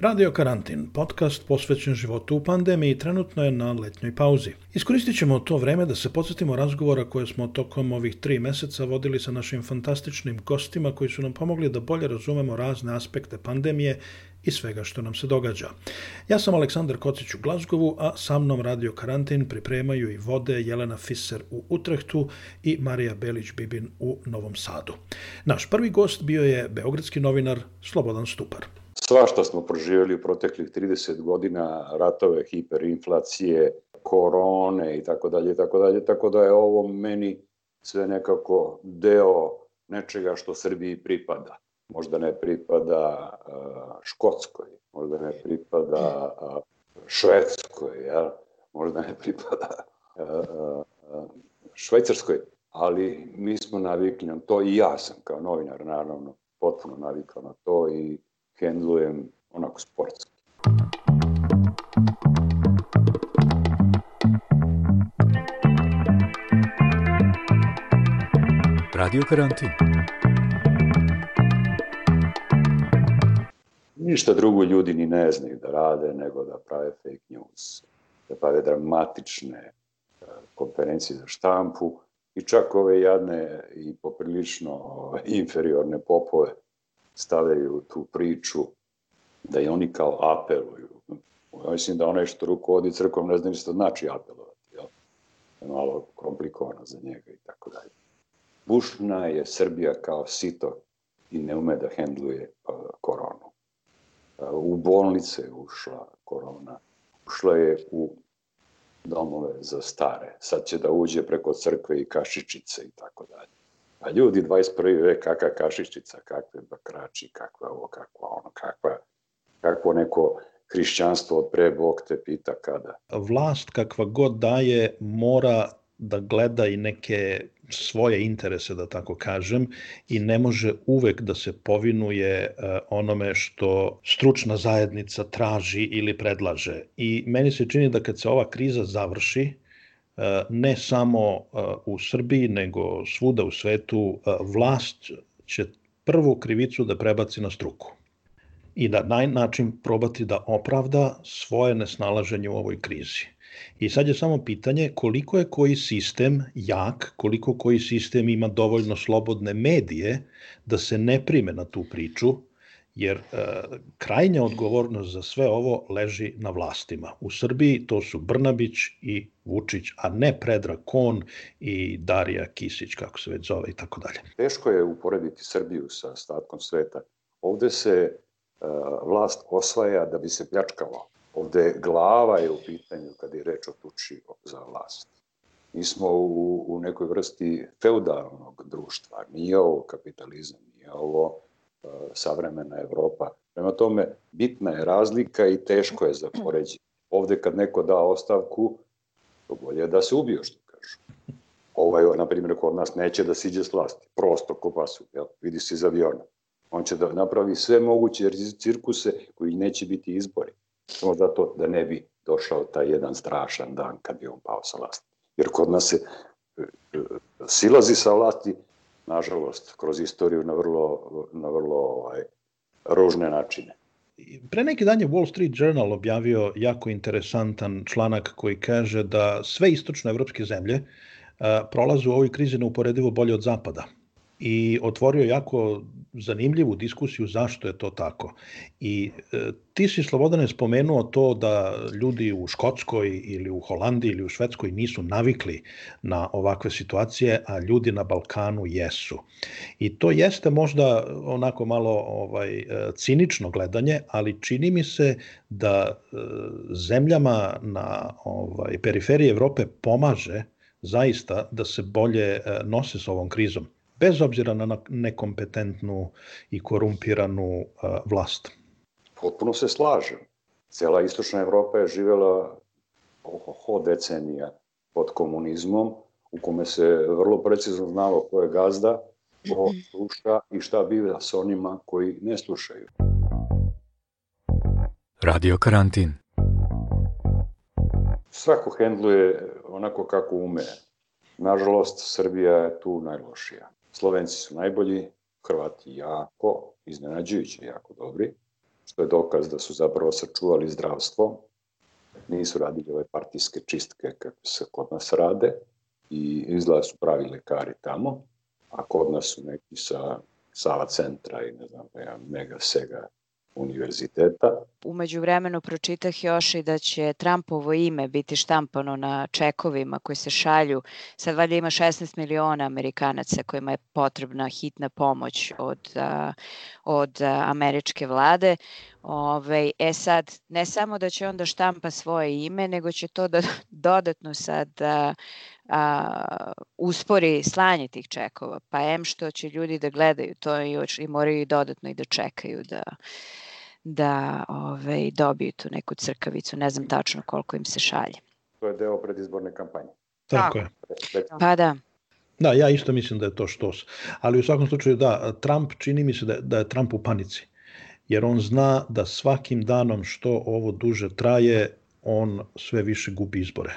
Radio Karantin, podcast posvećen životu u pandemiji, trenutno je na letnjoj pauzi. Iskoristit ćemo to vreme da se podsjetimo razgovora koje smo tokom ovih tri meseca vodili sa našim fantastičnim gostima koji su nam pomogli da bolje razumemo razne aspekte pandemije i svega što nam se događa. Ja sam Aleksandar Kocić u Glazgovu, a sa mnom Radio Karantin pripremaju i vode Jelena Fisser u Utrehtu i Marija Belić-Bibin u Novom Sadu. Naš prvi gost bio je beogradski novinar Slobodan Stupar. Svašta smo proživjeli u proteklih 30 godina, ratove, hiperinflacije, korone i tako dalje, tako dalje, tako da je ovo meni sve nekako deo nečega što Srbiji pripada. Možda ne pripada Škotskoj, možda ne pripada Švedskoj, ja? možda ne pripada Švajcarskoj, ali mi smo navikli na to i ja sam kao novinar naravno potpuno navikao na to i hendlujem onako sportski. Radio karantin. Ništa drugo ljudi ni ne znaju da rade nego da prave fake news, da prave dramatične e, konferencije za štampu i čak ove jadne i poprilično inferiorne popove stavljaju tu priču da i oni kao apeluju. Ja mislim da onaj što rukovodi crkvom ne znam što znači apelovati. Jel? Je malo komplikovano za njega i tako dalje. Bušna je Srbija kao sito i ne ume da hendluje uh, koronu. Uh, u bolnice je ušla korona. Ušla je u domove za stare. Sad će da uđe preko crkve i kašičice i tako dalje. A ljudi 21. vek, kakva kašičica, kakve bakrači, kakva ovo, kakva ono, kakva, kakvo neko hrišćanstvo od pre Bog te pita kada. Vlast kakva god daje mora da gleda i neke svoje interese, da tako kažem, i ne može uvek da se povinuje onome što stručna zajednica traži ili predlaže. I meni se čini da kad se ova kriza završi, ne samo u Srbiji, nego svuda u svetu, vlast će prvu krivicu da prebaci na struku i da na način probati da opravda svoje nesnalaženje u ovoj krizi. I sad je samo pitanje koliko je koji sistem jak, koliko koji sistem ima dovoljno slobodne medije da se ne prime na tu priču, jer e, krajnja odgovornost za sve ovo leži na vlastima. U Srbiji to su Brnabić i Vučić, a ne Predrag Kon i Darija Kisić, kako se već zove i tako dalje. Teško je uporediti Srbiju sa statkom sveta. Ovde se e, vlast osvaja da bi se pljačkalo. Ovde glava je u pitanju kad je reč o tuči za vlast. Mi smo u, u nekoj vrsti feudalnog društva. Nije ovo kapitalizam, nije ovo savremena Evropa. Prema tome, bitna je razlika i teško je za poređenje. Ovde kad neko da ostavku, to bolje je da se ubio, što kažu. Ovaj, na primjer, kod nas neće da siđe s vlasti. Prosto ko pasu, jel? vidi se iz aviona. On će da napravi sve moguće cirkuse koji neće biti izbori. Samo zato da ne bi došao taj jedan strašan dan kad bi on pao sa vlasti. Jer kod nas se e, e, silazi sa vlasti nažalost, kroz istoriju na vrlo, na vrlo ovaj, ružne načine. Pre neki dan je Wall Street Journal objavio jako interesantan članak koji kaže da sve istočnoevropske zemlje prolaze u ovoj krizi neuporedivo bolje od zapada. I otvorio jako zanimljivu diskusiju zašto je to tako. I e, ti si Slobodane spomenuo to da ljudi u Škotskoj ili u Holandiji ili u Švedskoj nisu navikli na ovakve situacije, a ljudi na Balkanu jesu. I to jeste možda onako malo ovaj e, cinično gledanje, ali čini mi se da e, zemljama na ovaj periferiji Evrope pomaže zaista da se bolje e, nose s ovom krizom bez obzira na nekompetentnu i korumpiranu vlast. Potpuno se slažem. Cela istočna Evropa je živela oho decenija pod komunizmom, u kome se vrlo precizno znalo ko je gazda, ko sluša i šta biva sa onima koji ne slušaju. Radio karantin. Svako hendluje onako kako ume. Nažalost, Srbija je tu najlošija. Slovenci su najbolji, Hrvati jako, iznenađujuće jako dobri, što je dokaz da su zapravo sačuvali zdravstvo, nisu radili ove partijske čistke kako se kod nas rade i izgleda su pravi lekari tamo, a kod nas su neki sa Sava centra i ne znam, ja, Mega Sega univerziteta. Umeđu vremenu pročitah još i da će Trumpovo ime biti štampano na čekovima koji se šalju. Sad valjda ima 16 miliona Amerikanaca kojima je potrebna hitna pomoć od, od američke vlade. Ove, e sad, ne samo da će onda štampa svoje ime, nego će to da dodatno sad a, a, uspori slanje tih čekova. Pa em što će ljudi da gledaju to i, i moraju i dodatno i da čekaju da da ovaj, dobiju tu neku crkavicu, ne znam tačno koliko im se šalje. To je deo predizborne kampanje. Tako je. Pa da. Da, ja isto mislim da je to štos. Ali u svakom slučaju da, Trump čini mi se da, da je Trump u panici. Jer on zna da svakim danom što ovo duže traje, on sve više gubi izbore.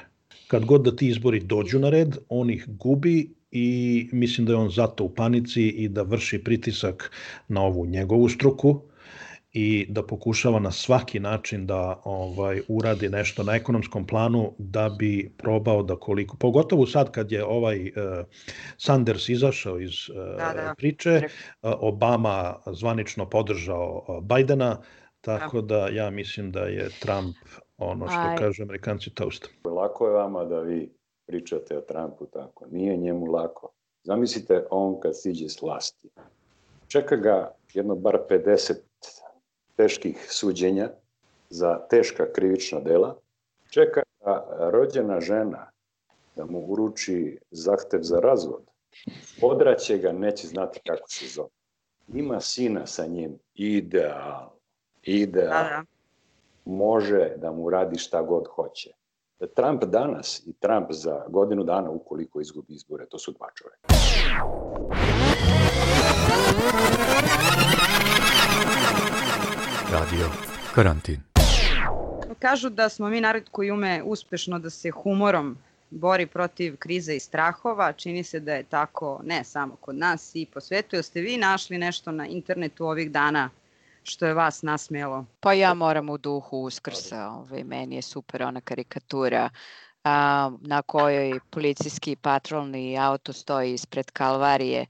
Kad god da ti izbori dođu na red, on ih gubi i mislim da je on zato u panici i da vrši pritisak na ovu njegovu struku, i da pokušava na svaki način da ovaj uradi nešto na ekonomskom planu da bi probao da koliko pogotovo sad kad je ovaj uh, Sanders izašao iz uh, da, da. priče uh, Obama zvanično podržao uh, Bajdena tako da. da ja mislim da je Trump ono što Aj. kažu Amerikanci toast. Lako je vama da vi pričate o Trumpu tako. Nije njemu lako. Zamislite on kad siđe s vlasti. Čeka ga jedno bar 50 teških suđenja za teška krivična dela, čeka da rođena žena da mu uruči zahtev za razvod. Odraće ga, neće znati kako se zove. Ima sina sa njim, ideal, ideal. Da, da. Može da mu radi šta god hoće. Trump danas i Trump za godinu dana ukoliko izgubi izbore, to su dva čoveka. Radio Karantin. Kažu da smo mi narod koji ume uspešno da se humorom bori protiv krize i strahova. Čini se da je tako ne samo kod nas i po svetu. Jeste vi našli nešto na internetu ovih dana što je vas nasmijelo? Pa ja moram u duhu uskrsa. Ove, meni je super ona karikatura a, na kojoj policijski patrolni auto stoji ispred Kalvarije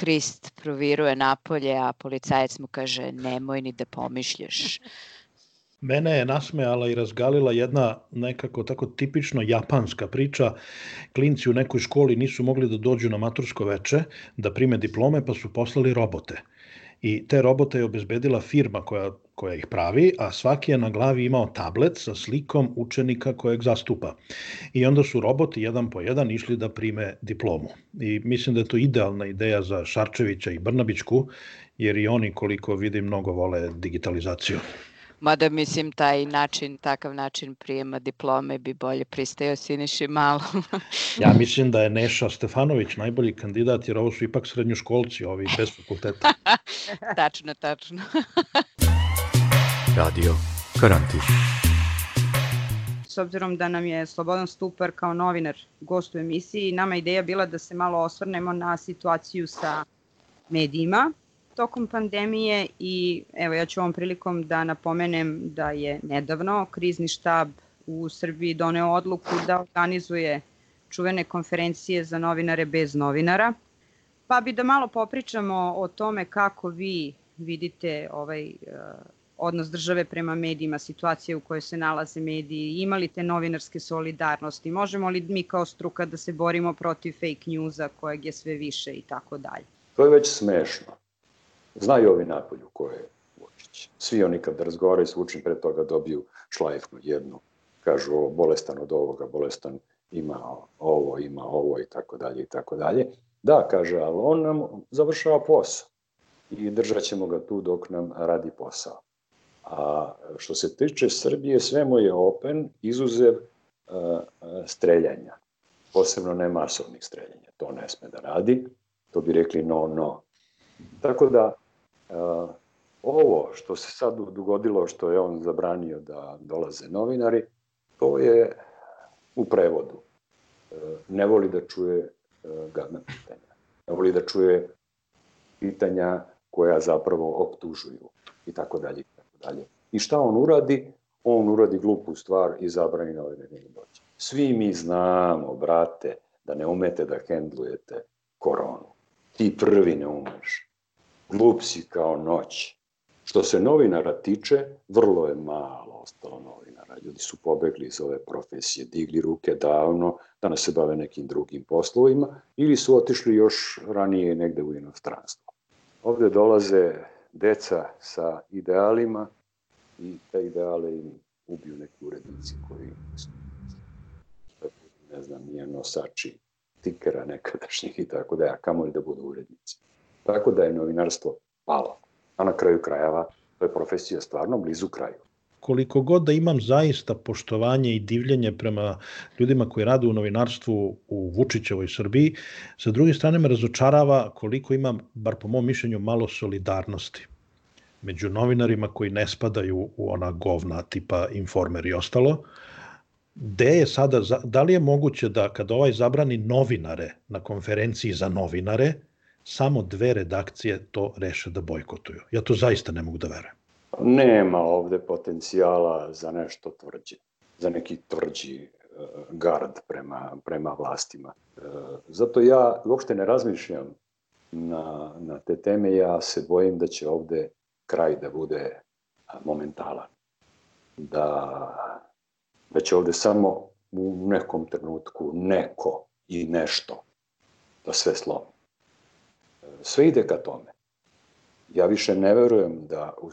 Hrist proviruje napolje, a policajac mu kaže nemoj ni da pomišljaš. Mene je nasmejala i razgalila jedna nekako tako tipično japanska priča. Klinci u nekoj školi nisu mogli da dođu na matursko veče da prime diplome pa su poslali robote. I te robote je obezbedila firma koja, koja ih pravi, a svaki je na glavi imao tablet sa slikom učenika kojeg zastupa. I onda su roboti jedan po jedan išli da prime diplomu. I mislim da je to idealna ideja za Šarčevića i Brnabićku, jer i oni koliko vidim mnogo vole digitalizaciju. Mada mislim taj način, takav način prijema diplome bi bolje pristajao Siniši malo. ja mislim da je Neša Stefanović najbolji kandidat jer ovo su ipak srednjoškolci, ovi bez fakulteta. tačno, tačno. Radio Karantin. S obzirom da nam je Slobodan Stupar kao novinar gost u emisiji, nama je ideja bila da se malo osvrnemo na situaciju sa medijima tokom pandemije i evo ja ću ovom prilikom da napomenem da je nedavno krizni štab u Srbiji doneo odluku da organizuje čuvene konferencije za novinare bez novinara, pa bi da malo popričamo o tome kako vi vidite ovaj odnos države prema medijima, situacije u kojoj se nalaze mediji, imali te novinarske solidarnosti, možemo li mi kao struka da se borimo protiv fake newsa kojeg je sve više i tako dalje. To je već smešno. Znaju ovi napolju ko je Vučić. Svi oni kad razgovaraju s Vučićem pre toga dobiju šlajfnu jednu. Kažu ovo bolestan od ovoga, bolestan ima ovo, ima ovo i tako dalje i tako dalje. Da, kaže, ali on nam završava posao i držat ćemo ga tu dok nam radi posao. A što se tiče Srbije, sve mu je open, izuzev uh, streljanja. Posebno ne masovnih streljanja. To ne sme da radi. To bi rekli no, no. Tako da, uh, ovo što se sad dogodilo, što je on zabranio da dolaze novinari, to je u prevodu. Uh, ne voli da čuje gadna pitanja. Ne voli da čuje pitanja koja zapravo optužuju i tako dalje dalje. I šta on uradi? On uradi glupu stvar i zabrani novinarima da dođe. Svi mi znamo, brate, da ne umete da hendlujete koronu. Ti prvi ne umeš. Glup si kao noć. Što se novinara tiče, vrlo je malo ostalo novinara. Ljudi su pobegli iz ove profesije, digli ruke davno, da nas se bave nekim drugim poslovima, ili su otišli još ranije negde u inostranstvo. Ovde dolaze deca sa idealima i te ideale im ubiju neki urednici koji ne znam, nije nosači tikera nekadašnjih i tako da, a kamo li da budu urednici. Tako da je novinarstvo palo. A na kraju krajeva, to je profesija stvarno blizu kraju koliko god da imam zaista poštovanje i divljenje prema ljudima koji rade u novinarstvu u Vučićevoj Srbiji, sa druge strane me razočarava koliko imam, bar po mom mišljenju, malo solidarnosti među novinarima koji ne spadaju u ona govna tipa Informer i ostalo, gde je sada, da li je moguće da kada ovaj zabrani novinare na konferenciji za novinare, samo dve redakcije to reše da bojkotuju? Ja to zaista ne mogu da verujem. Nema ovde potencijala za nešto tvrđe, za neki tvrđi e, gard prema, prema vlastima. E, zato ja uopšte ne razmišljam na, na te teme, ja se bojim da će ovde kraj da bude momentalan. Da, da će ovde samo u nekom trenutku neko i nešto da sve slomi. Sve ide ka tome. Ja više ne verujem da u,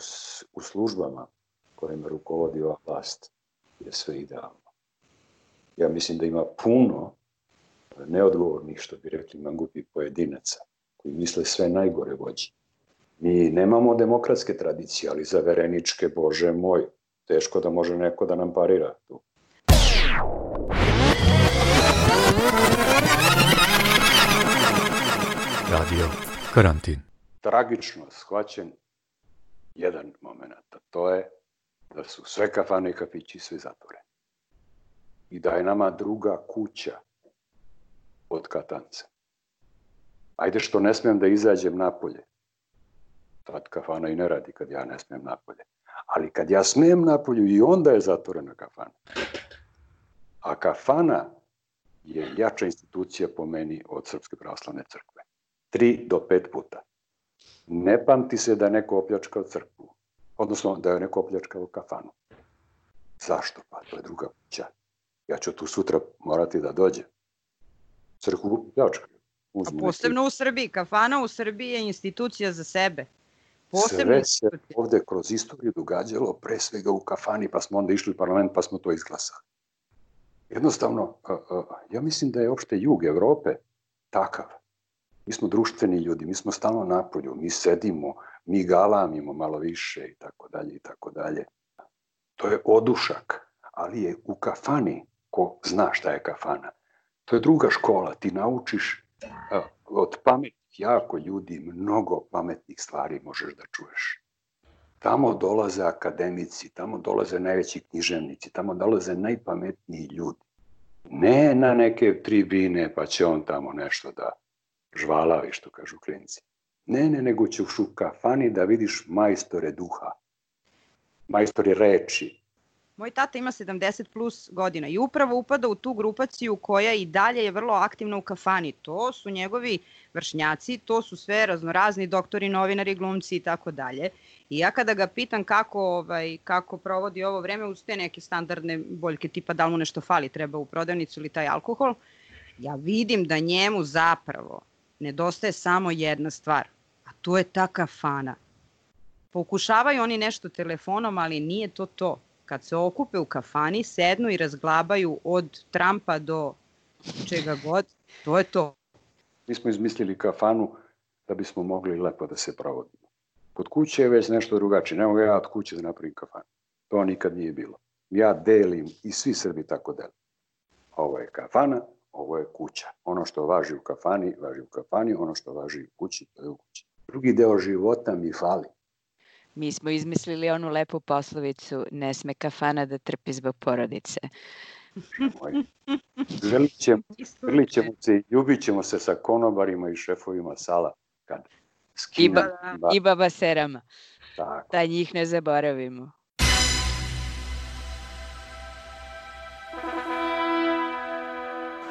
u službama kojima rukovodi ova vlast je sve idealno. Ja mislim da ima puno neodgovornih, što bi rekli mangupi pojedinaca, koji misle sve najgore vođi. Mi nemamo demokratske tradicije, ali za vereničke, bože moj, teško da može neko da nam parira tu. Radio Karantin. Tragično shvaćen jedan moment, to je da su sve kafane i kafići sve zatvore. I da je nama druga kuća od Katance. Ajde što ne smijem da izađem napolje tad kafana i ne radi kad ja ne smem napolje. Ali kad ja smem napolju i onda je zatvorena kafana. A kafana je jača institucija po meni od Srpske pravoslavne crkve. Tri do pet puta. Ne pamti se da je neko opljačkao crkvu. Odnosno da je neko opljačkao kafanu. Zašto? Pa to je druga kuća. Ja ću tu sutra morati da dođem. Crkvu pljačkaju. A posebno u Srbiji. Kafana u Srbiji je institucija za sebe. Posebno Sve se ovde kroz istoriju događalo pre svega u kafani, pa smo onda išli u parlament, pa smo to izglasali. Jednostavno, ja mislim da je opšte jug Evrope takav. Mi smo društveni ljudi, mi smo stalno napolju, mi sedimo, mi galamimo malo više i tako dalje i tako dalje. To je odušak, ali je u kafani, ko zna šta je kafana, to je druga škola, ti naučiš od pameti jako ljudi, mnogo pametnih stvari možeš da čuješ. Tamo dolaze akademici, tamo dolaze najveći književnici, tamo dolaze najpametniji ljudi. Ne na neke tribine pa će on tamo nešto da žvalavi, što kažu klinci. Ne, ne, nego ćeš u kafani da vidiš majstore duha, majstore reči, Moj tata ima 70 plus godina i upravo upada u tu grupaciju koja i dalje je vrlo aktivna u kafani. To su njegovi vršnjaci, to su sve raznorazni doktori, novinari, glumci i tako dalje. I ja kada ga pitam kako, ovaj, kako provodi ovo vreme uz te neke standardne boljke tipa da li mu nešto fali, treba u prodavnicu ili taj alkohol, ja vidim da njemu zapravo nedostaje samo jedna stvar, a to je ta kafana. Pokušavaju oni nešto telefonom, ali nije to to. Kad se okupe u kafani, sednu i razglabaju od Trumpa do čega god, to je to. Mi smo izmislili kafanu da bismo mogli lepo da se provodimo. Kod kuće je već nešto drugačije. Ne mogu ja od kuće da napravim kafanu. To nikad nije bilo. Ja delim i svi Srbi tako delim. Ovo je kafana, ovo je kuća. Ono što važi u kafani, važi u kafani, ono što važi u kući, to je u kući. Drugi deo života mi fali. Mi smo izmislili onu lepu poslovicu ne sme kafana da trpi zbog porodice. Želit ćemo, ćemo se i ljubit ćemo se sa konobarima i šefovima sala kad I, skinu. ba, I baba serama. Tako. Da njih ne zaboravimo.